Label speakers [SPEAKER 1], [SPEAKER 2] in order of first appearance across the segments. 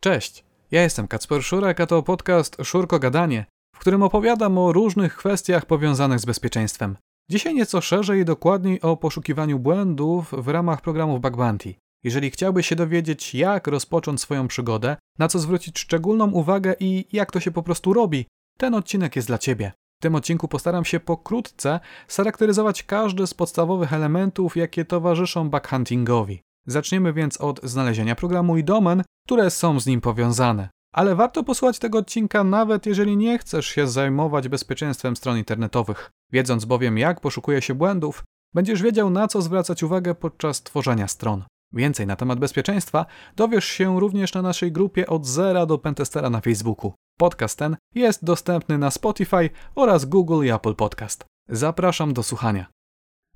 [SPEAKER 1] Cześć, ja jestem Kacper Szurek, a to podcast Szurko Gadanie, w którym opowiadam o różnych kwestiach powiązanych z bezpieczeństwem. Dzisiaj nieco szerzej i dokładniej o poszukiwaniu błędów w ramach programów Bug Bounty. Jeżeli chciałbyś się dowiedzieć, jak rozpocząć swoją przygodę, na co zwrócić szczególną uwagę i jak to się po prostu robi, ten odcinek jest dla Ciebie. W tym odcinku postaram się pokrótce scharakteryzować każdy z podstawowych elementów, jakie towarzyszą backhuntingowi. Zaczniemy więc od znalezienia programu i domen, które są z nim powiązane. Ale warto posłuchać tego odcinka nawet jeżeli nie chcesz się zajmować bezpieczeństwem stron internetowych. Wiedząc bowiem jak poszukuje się błędów, będziesz wiedział na co zwracać uwagę podczas tworzenia stron. Więcej na temat bezpieczeństwa dowiesz się również na naszej grupie od zera do pentestera na Facebooku. Podcast ten jest dostępny na Spotify oraz Google i Apple Podcast. Zapraszam do słuchania.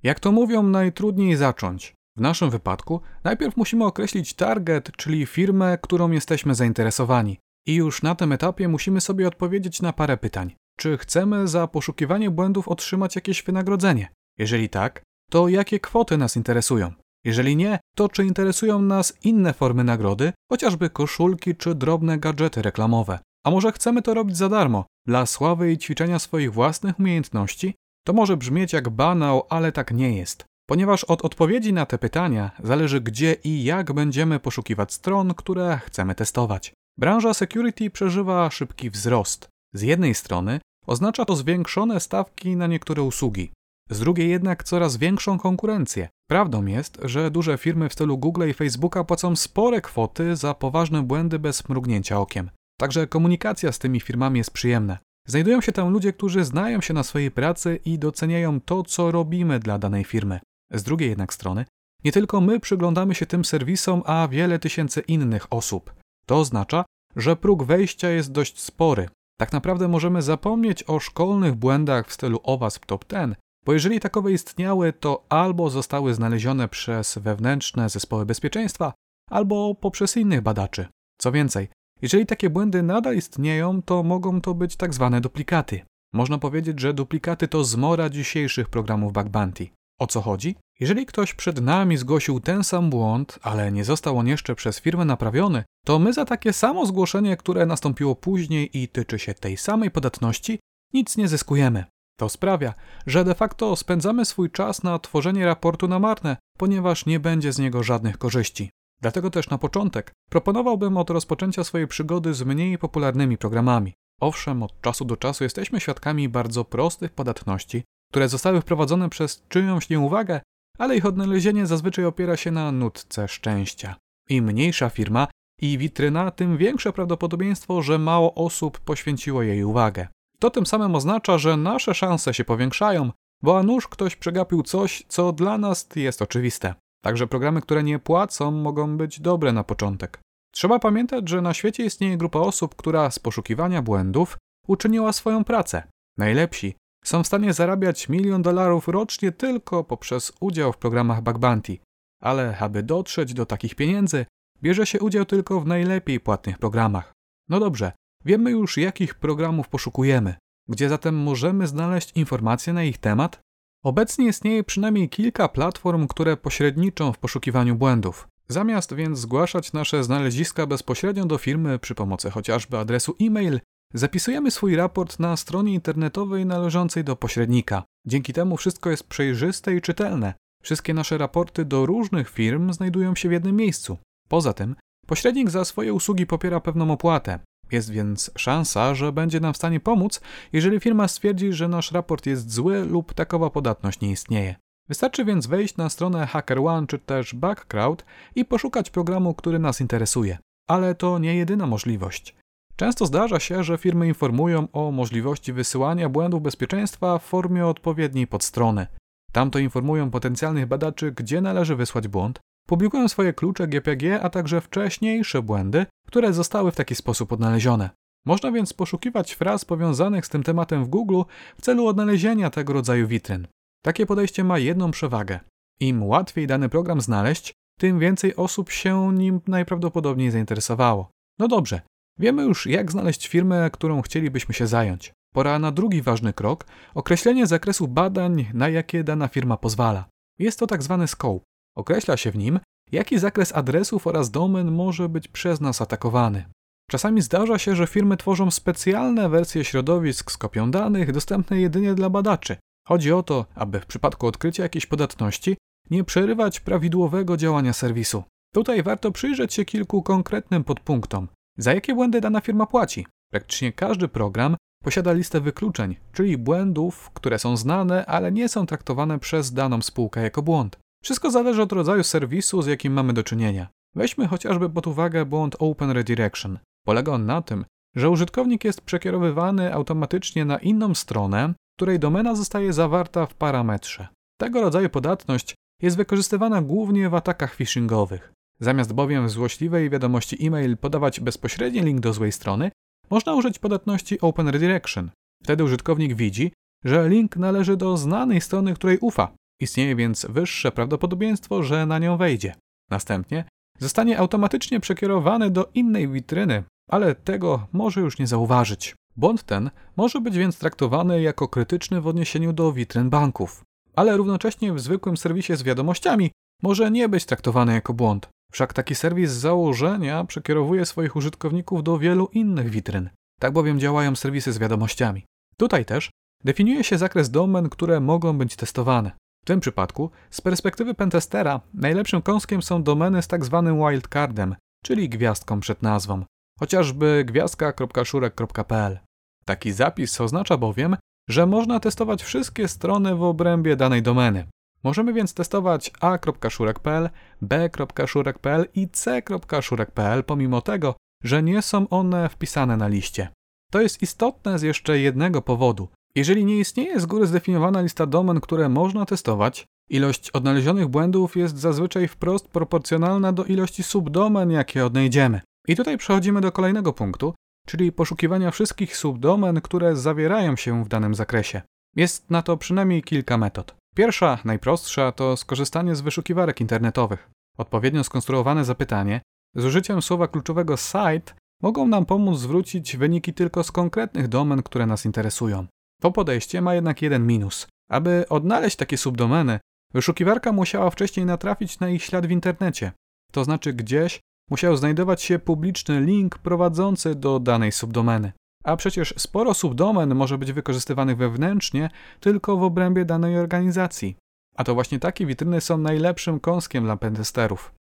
[SPEAKER 1] Jak to mówią, najtrudniej zacząć. W naszym wypadku najpierw musimy określić target, czyli firmę, którą jesteśmy zainteresowani. I już na tym etapie musimy sobie odpowiedzieć na parę pytań. Czy chcemy za poszukiwanie błędów otrzymać jakieś wynagrodzenie? Jeżeli tak, to jakie kwoty nas interesują? Jeżeli nie, to czy interesują nas inne formy nagrody, chociażby koszulki czy drobne gadżety reklamowe? A może chcemy to robić za darmo, dla sławy i ćwiczenia swoich własnych umiejętności? To może brzmieć jak banał, ale tak nie jest. Ponieważ od odpowiedzi na te pytania zależy gdzie i jak będziemy poszukiwać stron, które chcemy testować. Branża security przeżywa szybki wzrost. Z jednej strony oznacza to zwiększone stawki na niektóre usługi, z drugiej jednak coraz większą konkurencję. Prawdą jest, że duże firmy w stylu Google i Facebooka płacą spore kwoty za poważne błędy bez mrugnięcia okiem. Także komunikacja z tymi firmami jest przyjemna. Znajdują się tam ludzie, którzy znają się na swojej pracy i doceniają to, co robimy dla danej firmy. Z drugiej jednak strony, nie tylko my przyglądamy się tym serwisom, a wiele tysięcy innych osób. To oznacza, że próg wejścia jest dość spory. Tak naprawdę możemy zapomnieć o szkolnych błędach w stylu OWASP Top 10, bo jeżeli takowe istniały, to albo zostały znalezione przez wewnętrzne zespoły bezpieczeństwa, albo poprzez innych badaczy. Co więcej, jeżeli takie błędy nadal istnieją, to mogą to być tak zwane duplikaty. Można powiedzieć, że duplikaty to zmora dzisiejszych programów bug bounty. O co chodzi? Jeżeli ktoś przed nami zgłosił ten sam błąd, ale nie został on jeszcze przez firmę naprawiony, to my za takie samo zgłoszenie, które nastąpiło później i tyczy się tej samej podatności, nic nie zyskujemy. To sprawia, że de facto spędzamy swój czas na tworzenie raportu na marne, ponieważ nie będzie z niego żadnych korzyści. Dlatego też na początek proponowałbym od rozpoczęcia swojej przygody z mniej popularnymi programami. Owszem, od czasu do czasu jesteśmy świadkami bardzo prostych podatności, które zostały wprowadzone przez czyjąś nieuwagę, ale ich odnalezienie zazwyczaj opiera się na nutce szczęścia. Im mniejsza firma i witryna, tym większe prawdopodobieństwo, że mało osób poświęciło jej uwagę. To tym samym oznacza, że nasze szanse się powiększają, bo a nuż ktoś przegapił coś, co dla nas jest oczywiste. Także programy, które nie płacą, mogą być dobre na początek. Trzeba pamiętać, że na świecie istnieje grupa osób, która z poszukiwania błędów uczyniła swoją pracę. Najlepsi są w stanie zarabiać milion dolarów rocznie tylko poprzez udział w programach Bug Bounty. Ale aby dotrzeć do takich pieniędzy, bierze się udział tylko w najlepiej płatnych programach. No dobrze, wiemy już jakich programów poszukujemy. Gdzie zatem możemy znaleźć informacje na ich temat? Obecnie istnieje przynajmniej kilka platform, które pośredniczą w poszukiwaniu błędów. Zamiast więc zgłaszać nasze znaleziska bezpośrednio do firmy przy pomocy chociażby adresu e-mail, Zapisujemy swój raport na stronie internetowej należącej do pośrednika. Dzięki temu wszystko jest przejrzyste i czytelne. Wszystkie nasze raporty do różnych firm znajdują się w jednym miejscu. Poza tym, pośrednik za swoje usługi popiera pewną opłatę. Jest więc szansa, że będzie nam w stanie pomóc, jeżeli firma stwierdzi, że nasz raport jest zły lub takowa podatność nie istnieje. Wystarczy więc wejść na stronę HackerOne czy też Bugcrowd i poszukać programu, który nas interesuje. Ale to nie jedyna możliwość. Często zdarza się, że firmy informują o możliwości wysyłania błędów bezpieczeństwa w formie odpowiedniej podstrony. Tam to informują potencjalnych badaczy, gdzie należy wysłać błąd, publikują swoje klucze GPG, a także wcześniejsze błędy, które zostały w taki sposób odnalezione. Można więc poszukiwać fraz powiązanych z tym tematem w Google w celu odnalezienia tego rodzaju witryn. Takie podejście ma jedną przewagę. Im łatwiej dany program znaleźć, tym więcej osób się nim najprawdopodobniej zainteresowało. No dobrze, Wiemy już, jak znaleźć firmę, którą chcielibyśmy się zająć. Pora na drugi ważny krok określenie zakresu badań, na jakie dana firma pozwala. Jest to tak zwany scope. Określa się w nim, jaki zakres adresów oraz domen może być przez nas atakowany. Czasami zdarza się, że firmy tworzą specjalne wersje środowisk z kopią danych dostępne jedynie dla badaczy. Chodzi o to, aby w przypadku odkrycia jakiejś podatności nie przerywać prawidłowego działania serwisu. Tutaj warto przyjrzeć się kilku konkretnym podpunktom. Za jakie błędy dana firma płaci? Praktycznie każdy program posiada listę wykluczeń, czyli błędów, które są znane, ale nie są traktowane przez daną spółkę jako błąd. Wszystko zależy od rodzaju serwisu, z jakim mamy do czynienia. Weźmy chociażby pod uwagę błąd Open Redirection. Polega on na tym, że użytkownik jest przekierowywany automatycznie na inną stronę, której domena zostaje zawarta w parametrze. Tego rodzaju podatność jest wykorzystywana głównie w atakach phishingowych. Zamiast bowiem złośliwej wiadomości e-mail podawać bezpośredni link do złej strony, można użyć podatności Open Redirection. Wtedy użytkownik widzi, że link należy do znanej strony, której ufa. Istnieje więc wyższe prawdopodobieństwo, że na nią wejdzie. Następnie zostanie automatycznie przekierowany do innej witryny, ale tego może już nie zauważyć. Błąd ten może być więc traktowany jako krytyczny w odniesieniu do witryn banków, ale równocześnie w zwykłym serwisie z wiadomościami może nie być traktowany jako błąd. Wszak taki serwis z założenia przekierowuje swoich użytkowników do wielu innych witryn. Tak bowiem działają serwisy z wiadomościami. Tutaj też definiuje się zakres domen, które mogą być testowane. W tym przypadku, z perspektywy pentestera, najlepszym kąskiem są domeny z tak zwanym wildcardem, czyli gwiazdką przed nazwą, chociażby gwiazdka.szurek.pl. Taki zapis oznacza bowiem, że można testować wszystkie strony w obrębie danej domeny. Możemy więc testować a.szurek.pl, b.szurek.pl i c.szurek.pl pomimo tego, że nie są one wpisane na liście. To jest istotne z jeszcze jednego powodu. Jeżeli nie istnieje z góry zdefiniowana lista domen, które można testować, ilość odnalezionych błędów jest zazwyczaj wprost proporcjonalna do ilości subdomen, jakie odnajdziemy. I tutaj przechodzimy do kolejnego punktu, czyli poszukiwania wszystkich subdomen, które zawierają się w danym zakresie. Jest na to przynajmniej kilka metod. Pierwsza, najprostsza, to skorzystanie z wyszukiwarek internetowych. Odpowiednio skonstruowane zapytanie z użyciem słowa kluczowego site mogą nam pomóc zwrócić wyniki tylko z konkretnych domen, które nas interesują. To podejście ma jednak jeden minus. Aby odnaleźć takie subdomeny, wyszukiwarka musiała wcześniej natrafić na ich ślad w internecie. To znaczy gdzieś musiał znajdować się publiczny link prowadzący do danej subdomeny. A przecież sporo subdomen może być wykorzystywanych wewnętrznie tylko w obrębie danej organizacji. A to właśnie takie witryny są najlepszym kąskiem dla pentesterów.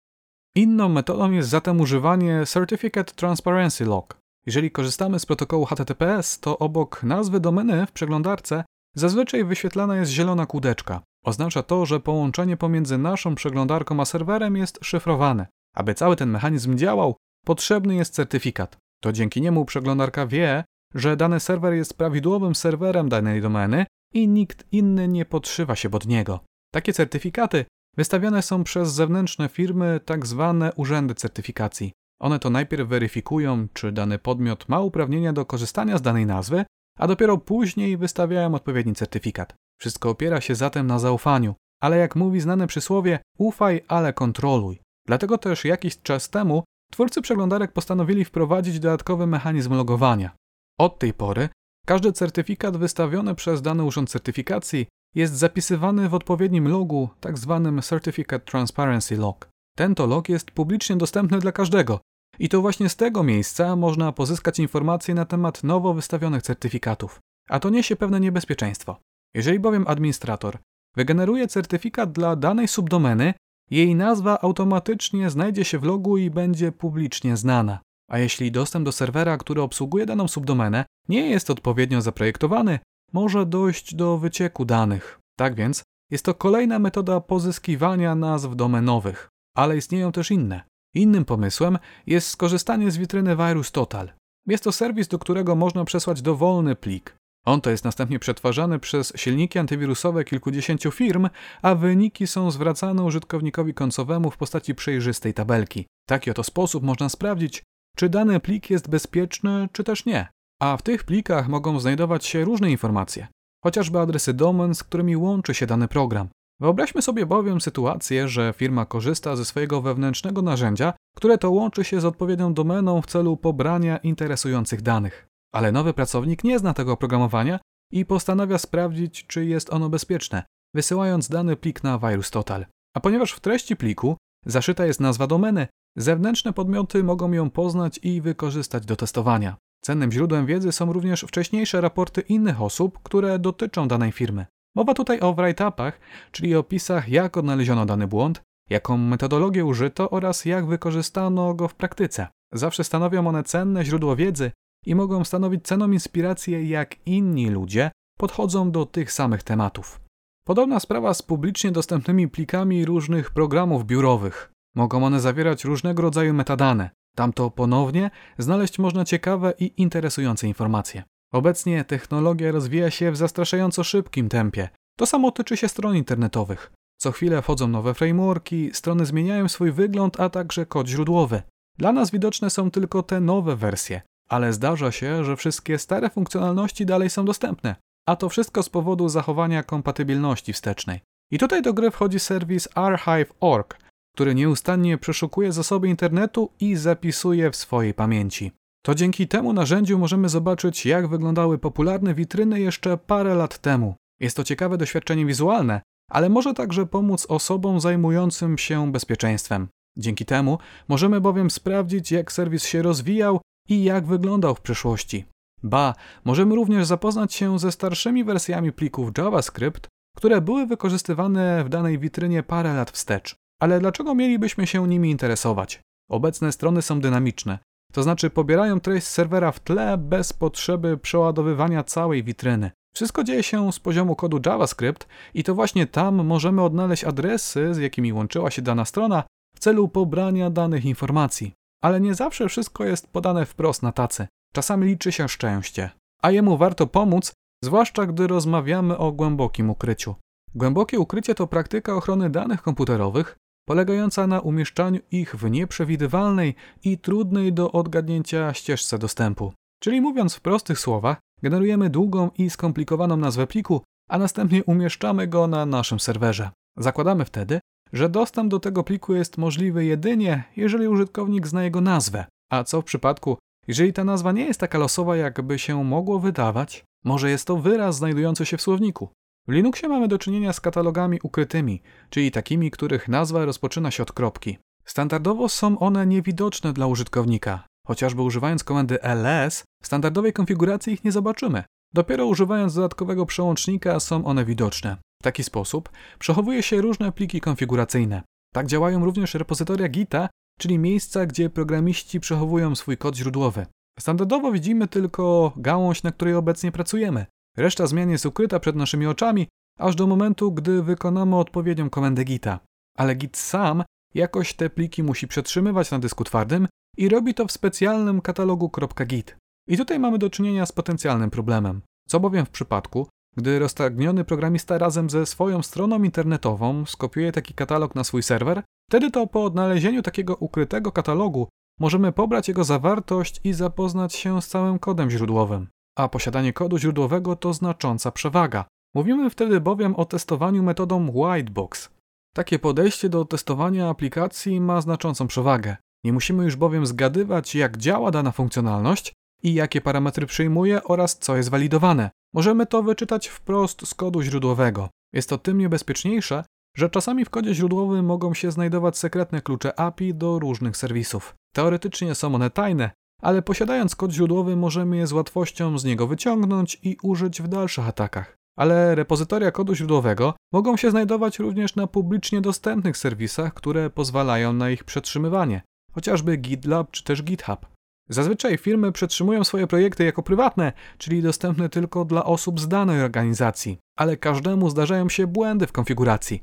[SPEAKER 1] Inną metodą jest zatem używanie Certificate Transparency Log. Jeżeli korzystamy z protokołu HTTPS, to obok nazwy domeny w przeglądarce zazwyczaj wyświetlana jest zielona kółdeczka. Oznacza to, że połączenie pomiędzy naszą przeglądarką a serwerem jest szyfrowane. Aby cały ten mechanizm działał, potrzebny jest certyfikat. To dzięki niemu przeglądarka wie, że dany serwer jest prawidłowym serwerem danej domeny i nikt inny nie podszywa się pod niego. Takie certyfikaty wystawiane są przez zewnętrzne firmy, tak zwane urzędy certyfikacji. One to najpierw weryfikują, czy dany podmiot ma uprawnienia do korzystania z danej nazwy, a dopiero później wystawiają odpowiedni certyfikat. Wszystko opiera się zatem na zaufaniu, ale jak mówi znane przysłowie, ufaj, ale kontroluj. Dlatego też jakiś czas temu twórcy przeglądarek postanowili wprowadzić dodatkowy mechanizm logowania. Od tej pory każdy certyfikat wystawiony przez dany urząd certyfikacji jest zapisywany w odpowiednim logu, tak zwanym Certificate Transparency Log. Ten to log jest publicznie dostępny dla każdego i to właśnie z tego miejsca można pozyskać informacje na temat nowo wystawionych certyfikatów. A to niesie pewne niebezpieczeństwo. Jeżeli bowiem administrator wygeneruje certyfikat dla danej subdomeny, jej nazwa automatycznie znajdzie się w logu i będzie publicznie znana. A jeśli dostęp do serwera, który obsługuje daną subdomenę, nie jest odpowiednio zaprojektowany, może dojść do wycieku danych. Tak więc jest to kolejna metoda pozyskiwania nazw domenowych, ale istnieją też inne. Innym pomysłem jest skorzystanie z witryny Virus Total. Jest to serwis, do którego można przesłać dowolny plik. On to jest następnie przetwarzany przez silniki antywirusowe kilkudziesięciu firm, a wyniki są zwracane użytkownikowi końcowemu w postaci przejrzystej tabelki. W taki oto sposób można sprawdzić, czy dany plik jest bezpieczny, czy też nie. A w tych plikach mogą znajdować się różne informacje, chociażby adresy domen, z którymi łączy się dany program. Wyobraźmy sobie bowiem sytuację, że firma korzysta ze swojego wewnętrznego narzędzia, które to łączy się z odpowiednią domeną w celu pobrania interesujących danych. Ale nowy pracownik nie zna tego oprogramowania i postanawia sprawdzić, czy jest ono bezpieczne, wysyłając dany plik na VirusTotal. A ponieważ w treści pliku zaszyta jest nazwa domeny, Zewnętrzne podmioty mogą ją poznać i wykorzystać do testowania. Cennym źródłem wiedzy są również wcześniejsze raporty innych osób, które dotyczą danej firmy. Mowa tutaj o write-upach, czyli opisach jak odnaleziono dany błąd, jaką metodologię użyto oraz jak wykorzystano go w praktyce. Zawsze stanowią one cenne źródło wiedzy i mogą stanowić cenną inspirację, jak inni ludzie podchodzą do tych samych tematów. Podobna sprawa z publicznie dostępnymi plikami różnych programów biurowych. Mogą one zawierać różnego rodzaju metadane. Tamto ponownie znaleźć można ciekawe i interesujące informacje. Obecnie technologia rozwija się w zastraszająco szybkim tempie. To samo tyczy się stron internetowych. Co chwilę wchodzą nowe frameworki, strony zmieniają swój wygląd, a także kod źródłowy. Dla nas widoczne są tylko te nowe wersje, ale zdarza się, że wszystkie stare funkcjonalności dalej są dostępne, a to wszystko z powodu zachowania kompatybilności wstecznej. I tutaj do gry wchodzi serwis archive.org, który nieustannie przeszukuje zasoby internetu i zapisuje w swojej pamięci. To dzięki temu narzędziu możemy zobaczyć, jak wyglądały popularne witryny jeszcze parę lat temu. Jest to ciekawe doświadczenie wizualne, ale może także pomóc osobom zajmującym się bezpieczeństwem. Dzięki temu możemy bowiem sprawdzić, jak serwis się rozwijał i jak wyglądał w przyszłości. Ba, możemy również zapoznać się ze starszymi wersjami plików JavaScript, które były wykorzystywane w danej witrynie parę lat wstecz. Ale dlaczego mielibyśmy się nimi interesować? Obecne strony są dynamiczne, to znaczy pobierają treść z serwera w tle bez potrzeby przeładowywania całej witryny. Wszystko dzieje się z poziomu kodu JavaScript i to właśnie tam możemy odnaleźć adresy, z jakimi łączyła się dana strona w celu pobrania danych informacji. Ale nie zawsze wszystko jest podane wprost na tacy. Czasami liczy się szczęście, a jemu warto pomóc, zwłaszcza gdy rozmawiamy o głębokim ukryciu. Głębokie ukrycie to praktyka ochrony danych komputerowych, polegająca na umieszczaniu ich w nieprzewidywalnej i trudnej do odgadnięcia ścieżce dostępu. Czyli mówiąc w prostych słowach, generujemy długą i skomplikowaną nazwę pliku, a następnie umieszczamy go na naszym serwerze. Zakładamy wtedy, że dostęp do tego pliku jest możliwy jedynie, jeżeli użytkownik zna jego nazwę. A co w przypadku, jeżeli ta nazwa nie jest taka losowa, jakby się mogło wydawać? Może jest to wyraz znajdujący się w słowniku. W Linuxie mamy do czynienia z katalogami ukrytymi, czyli takimi, których nazwa rozpoczyna się od kropki. Standardowo są one niewidoczne dla użytkownika. Chociażby używając komendy ls, w standardowej konfiguracji ich nie zobaczymy. Dopiero używając dodatkowego przełącznika są one widoczne. W taki sposób przechowuje się różne pliki konfiguracyjne. Tak działają również repozytoria Gita, czyli miejsca, gdzie programiści przechowują swój kod źródłowy. Standardowo widzimy tylko gałąź, na której obecnie pracujemy. Reszta zmian jest ukryta przed naszymi oczami, aż do momentu, gdy wykonamy odpowiednią komendę Gita. Ale Git sam jakoś te pliki musi przetrzymywać na dysku twardym i robi to w specjalnym katalogu .git. I tutaj mamy do czynienia z potencjalnym problemem. Co bowiem w przypadku, gdy roztargniony programista razem ze swoją stroną internetową skopiuje taki katalog na swój serwer, wtedy to po odnalezieniu takiego ukrytego katalogu możemy pobrać jego zawartość i zapoznać się z całym kodem źródłowym. A posiadanie kodu źródłowego to znacząca przewaga. Mówimy wtedy bowiem o testowaniu metodą whitebox. Takie podejście do testowania aplikacji ma znaczącą przewagę. Nie musimy już bowiem zgadywać, jak działa dana funkcjonalność i jakie parametry przyjmuje oraz co jest walidowane. Możemy to wyczytać wprost z kodu źródłowego. Jest to tym niebezpieczniejsze, że czasami w kodzie źródłowym mogą się znajdować sekretne klucze API do różnych serwisów. Teoretycznie są one tajne, ale posiadając kod źródłowy możemy je z łatwością z niego wyciągnąć i użyć w dalszych atakach. Ale repozytoria kodu źródłowego mogą się znajdować również na publicznie dostępnych serwisach, które pozwalają na ich przetrzymywanie, chociażby GitLab czy też GitHub. Zazwyczaj firmy przetrzymują swoje projekty jako prywatne, czyli dostępne tylko dla osób z danej organizacji, ale każdemu zdarzają się błędy w konfiguracji.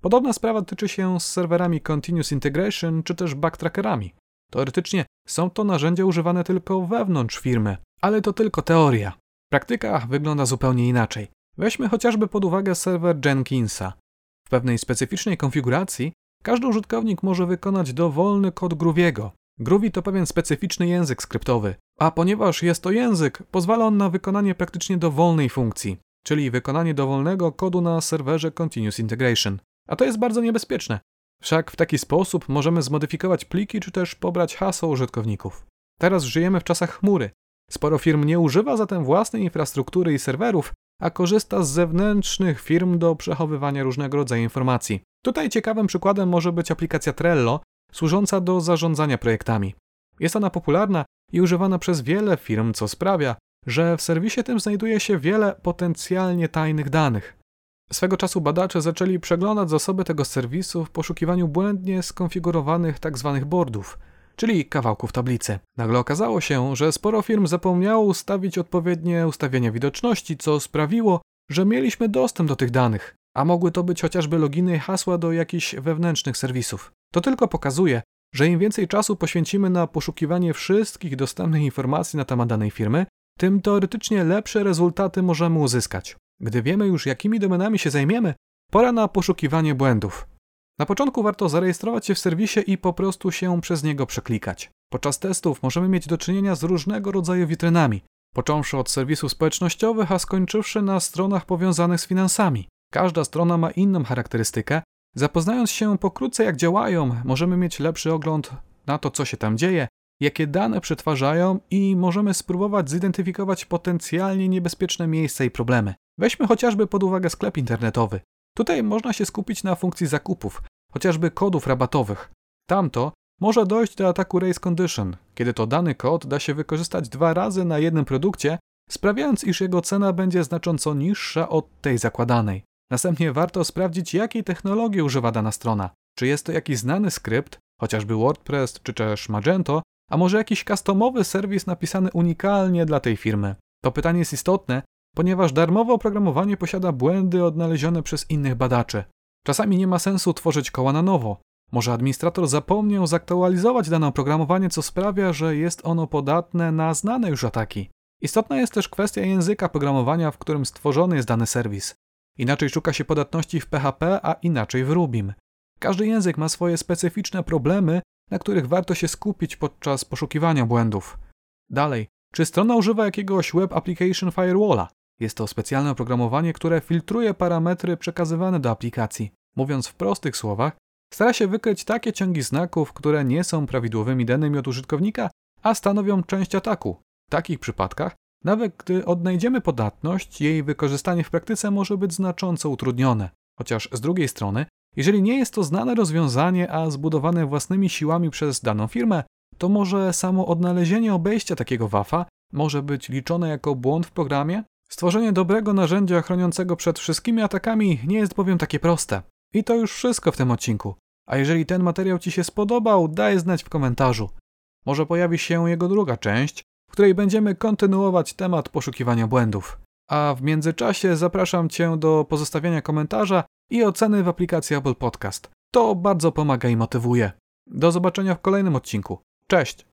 [SPEAKER 1] Podobna sprawa tyczy się z serwerami Continuous Integration czy też backtrackerami. Teoretycznie są to narzędzia używane tylko wewnątrz firmy, ale to tylko teoria. Praktyka wygląda zupełnie inaczej. Weźmy chociażby pod uwagę serwer Jenkinsa. W pewnej specyficznej konfiguracji każdy użytkownik może wykonać dowolny kod Grooviego. Groovy to pewien specyficzny język skryptowy, a ponieważ jest to język, pozwala on na wykonanie praktycznie dowolnej funkcji, czyli wykonanie dowolnego kodu na serwerze Continuous Integration. A to jest bardzo niebezpieczne, Wszak w taki sposób możemy zmodyfikować pliki czy też pobrać hasło użytkowników. Teraz żyjemy w czasach chmury. Sporo firm nie używa zatem własnej infrastruktury i serwerów, a korzysta z zewnętrznych firm do przechowywania różnego rodzaju informacji. Tutaj ciekawym przykładem może być aplikacja Trello, służąca do zarządzania projektami. Jest ona popularna i używana przez wiele firm, co sprawia, że w serwisie tym znajduje się wiele potencjalnie tajnych danych. Swego czasu badacze zaczęli przeglądać zasoby tego serwisu w poszukiwaniu błędnie skonfigurowanych tzw. Tak boardów, czyli kawałków tablicy. Nagle okazało się, że sporo firm zapomniało ustawić odpowiednie ustawienia widoczności, co sprawiło, że mieliśmy dostęp do tych danych, a mogły to być chociażby loginy i hasła do jakichś wewnętrznych serwisów. To tylko pokazuje, że im więcej czasu poświęcimy na poszukiwanie wszystkich dostępnych informacji na temat danej firmy, tym teoretycznie lepsze rezultaty możemy uzyskać. Gdy wiemy już, jakimi domenami się zajmiemy, pora na poszukiwanie błędów. Na początku warto zarejestrować się w serwisie i po prostu się przez niego przeklikać. Podczas testów możemy mieć do czynienia z różnego rodzaju witrynami, począwszy od serwisów społecznościowych, a skończywszy na stronach powiązanych z finansami. Każda strona ma inną charakterystykę. Zapoznając się pokrótce jak działają, możemy mieć lepszy ogląd na to, co się tam dzieje, jakie dane przetwarzają i możemy spróbować zidentyfikować potencjalnie niebezpieczne miejsca i problemy. Weźmy chociażby pod uwagę sklep internetowy. Tutaj można się skupić na funkcji zakupów, chociażby kodów rabatowych. Tamto może dojść do ataku race condition, kiedy to dany kod da się wykorzystać dwa razy na jednym produkcie, sprawiając, iż jego cena będzie znacząco niższa od tej zakładanej. Następnie warto sprawdzić, jakiej technologii używa dana strona. Czy jest to jakiś znany skrypt, chociażby WordPress czy też Magento, a może jakiś customowy serwis napisany unikalnie dla tej firmy. To pytanie jest istotne, ponieważ darmowe oprogramowanie posiada błędy odnalezione przez innych badaczy. Czasami nie ma sensu tworzyć koła na nowo. Może administrator zapomniał zaktualizować dane oprogramowanie, co sprawia, że jest ono podatne na znane już ataki. Istotna jest też kwestia języka programowania, w którym stworzony jest dany serwis. Inaczej szuka się podatności w PHP, a inaczej w Rubim. Każdy język ma swoje specyficzne problemy, na których warto się skupić podczas poszukiwania błędów. Dalej, czy strona używa jakiegoś Web Application Firewalla? Jest to specjalne oprogramowanie, które filtruje parametry przekazywane do aplikacji. Mówiąc w prostych słowach, stara się wykryć takie ciągi znaków, które nie są prawidłowymi danymi od użytkownika, a stanowią część ataku. W takich przypadkach, nawet gdy odnajdziemy podatność, jej wykorzystanie w praktyce może być znacząco utrudnione. Chociaż z drugiej strony, jeżeli nie jest to znane rozwiązanie, a zbudowane własnymi siłami przez daną firmę, to może samo odnalezienie obejścia takiego WAFa może być liczone jako błąd w programie? Stworzenie dobrego narzędzia chroniącego przed wszystkimi atakami nie jest bowiem takie proste. I to już wszystko w tym odcinku. A jeżeli ten materiał Ci się spodobał, daj znać w komentarzu. Może pojawi się jego druga część, w której będziemy kontynuować temat poszukiwania błędów. A w międzyczasie zapraszam Cię do pozostawiania komentarza i oceny w aplikacji Apple Podcast. To bardzo pomaga i motywuje. Do zobaczenia w kolejnym odcinku. Cześć!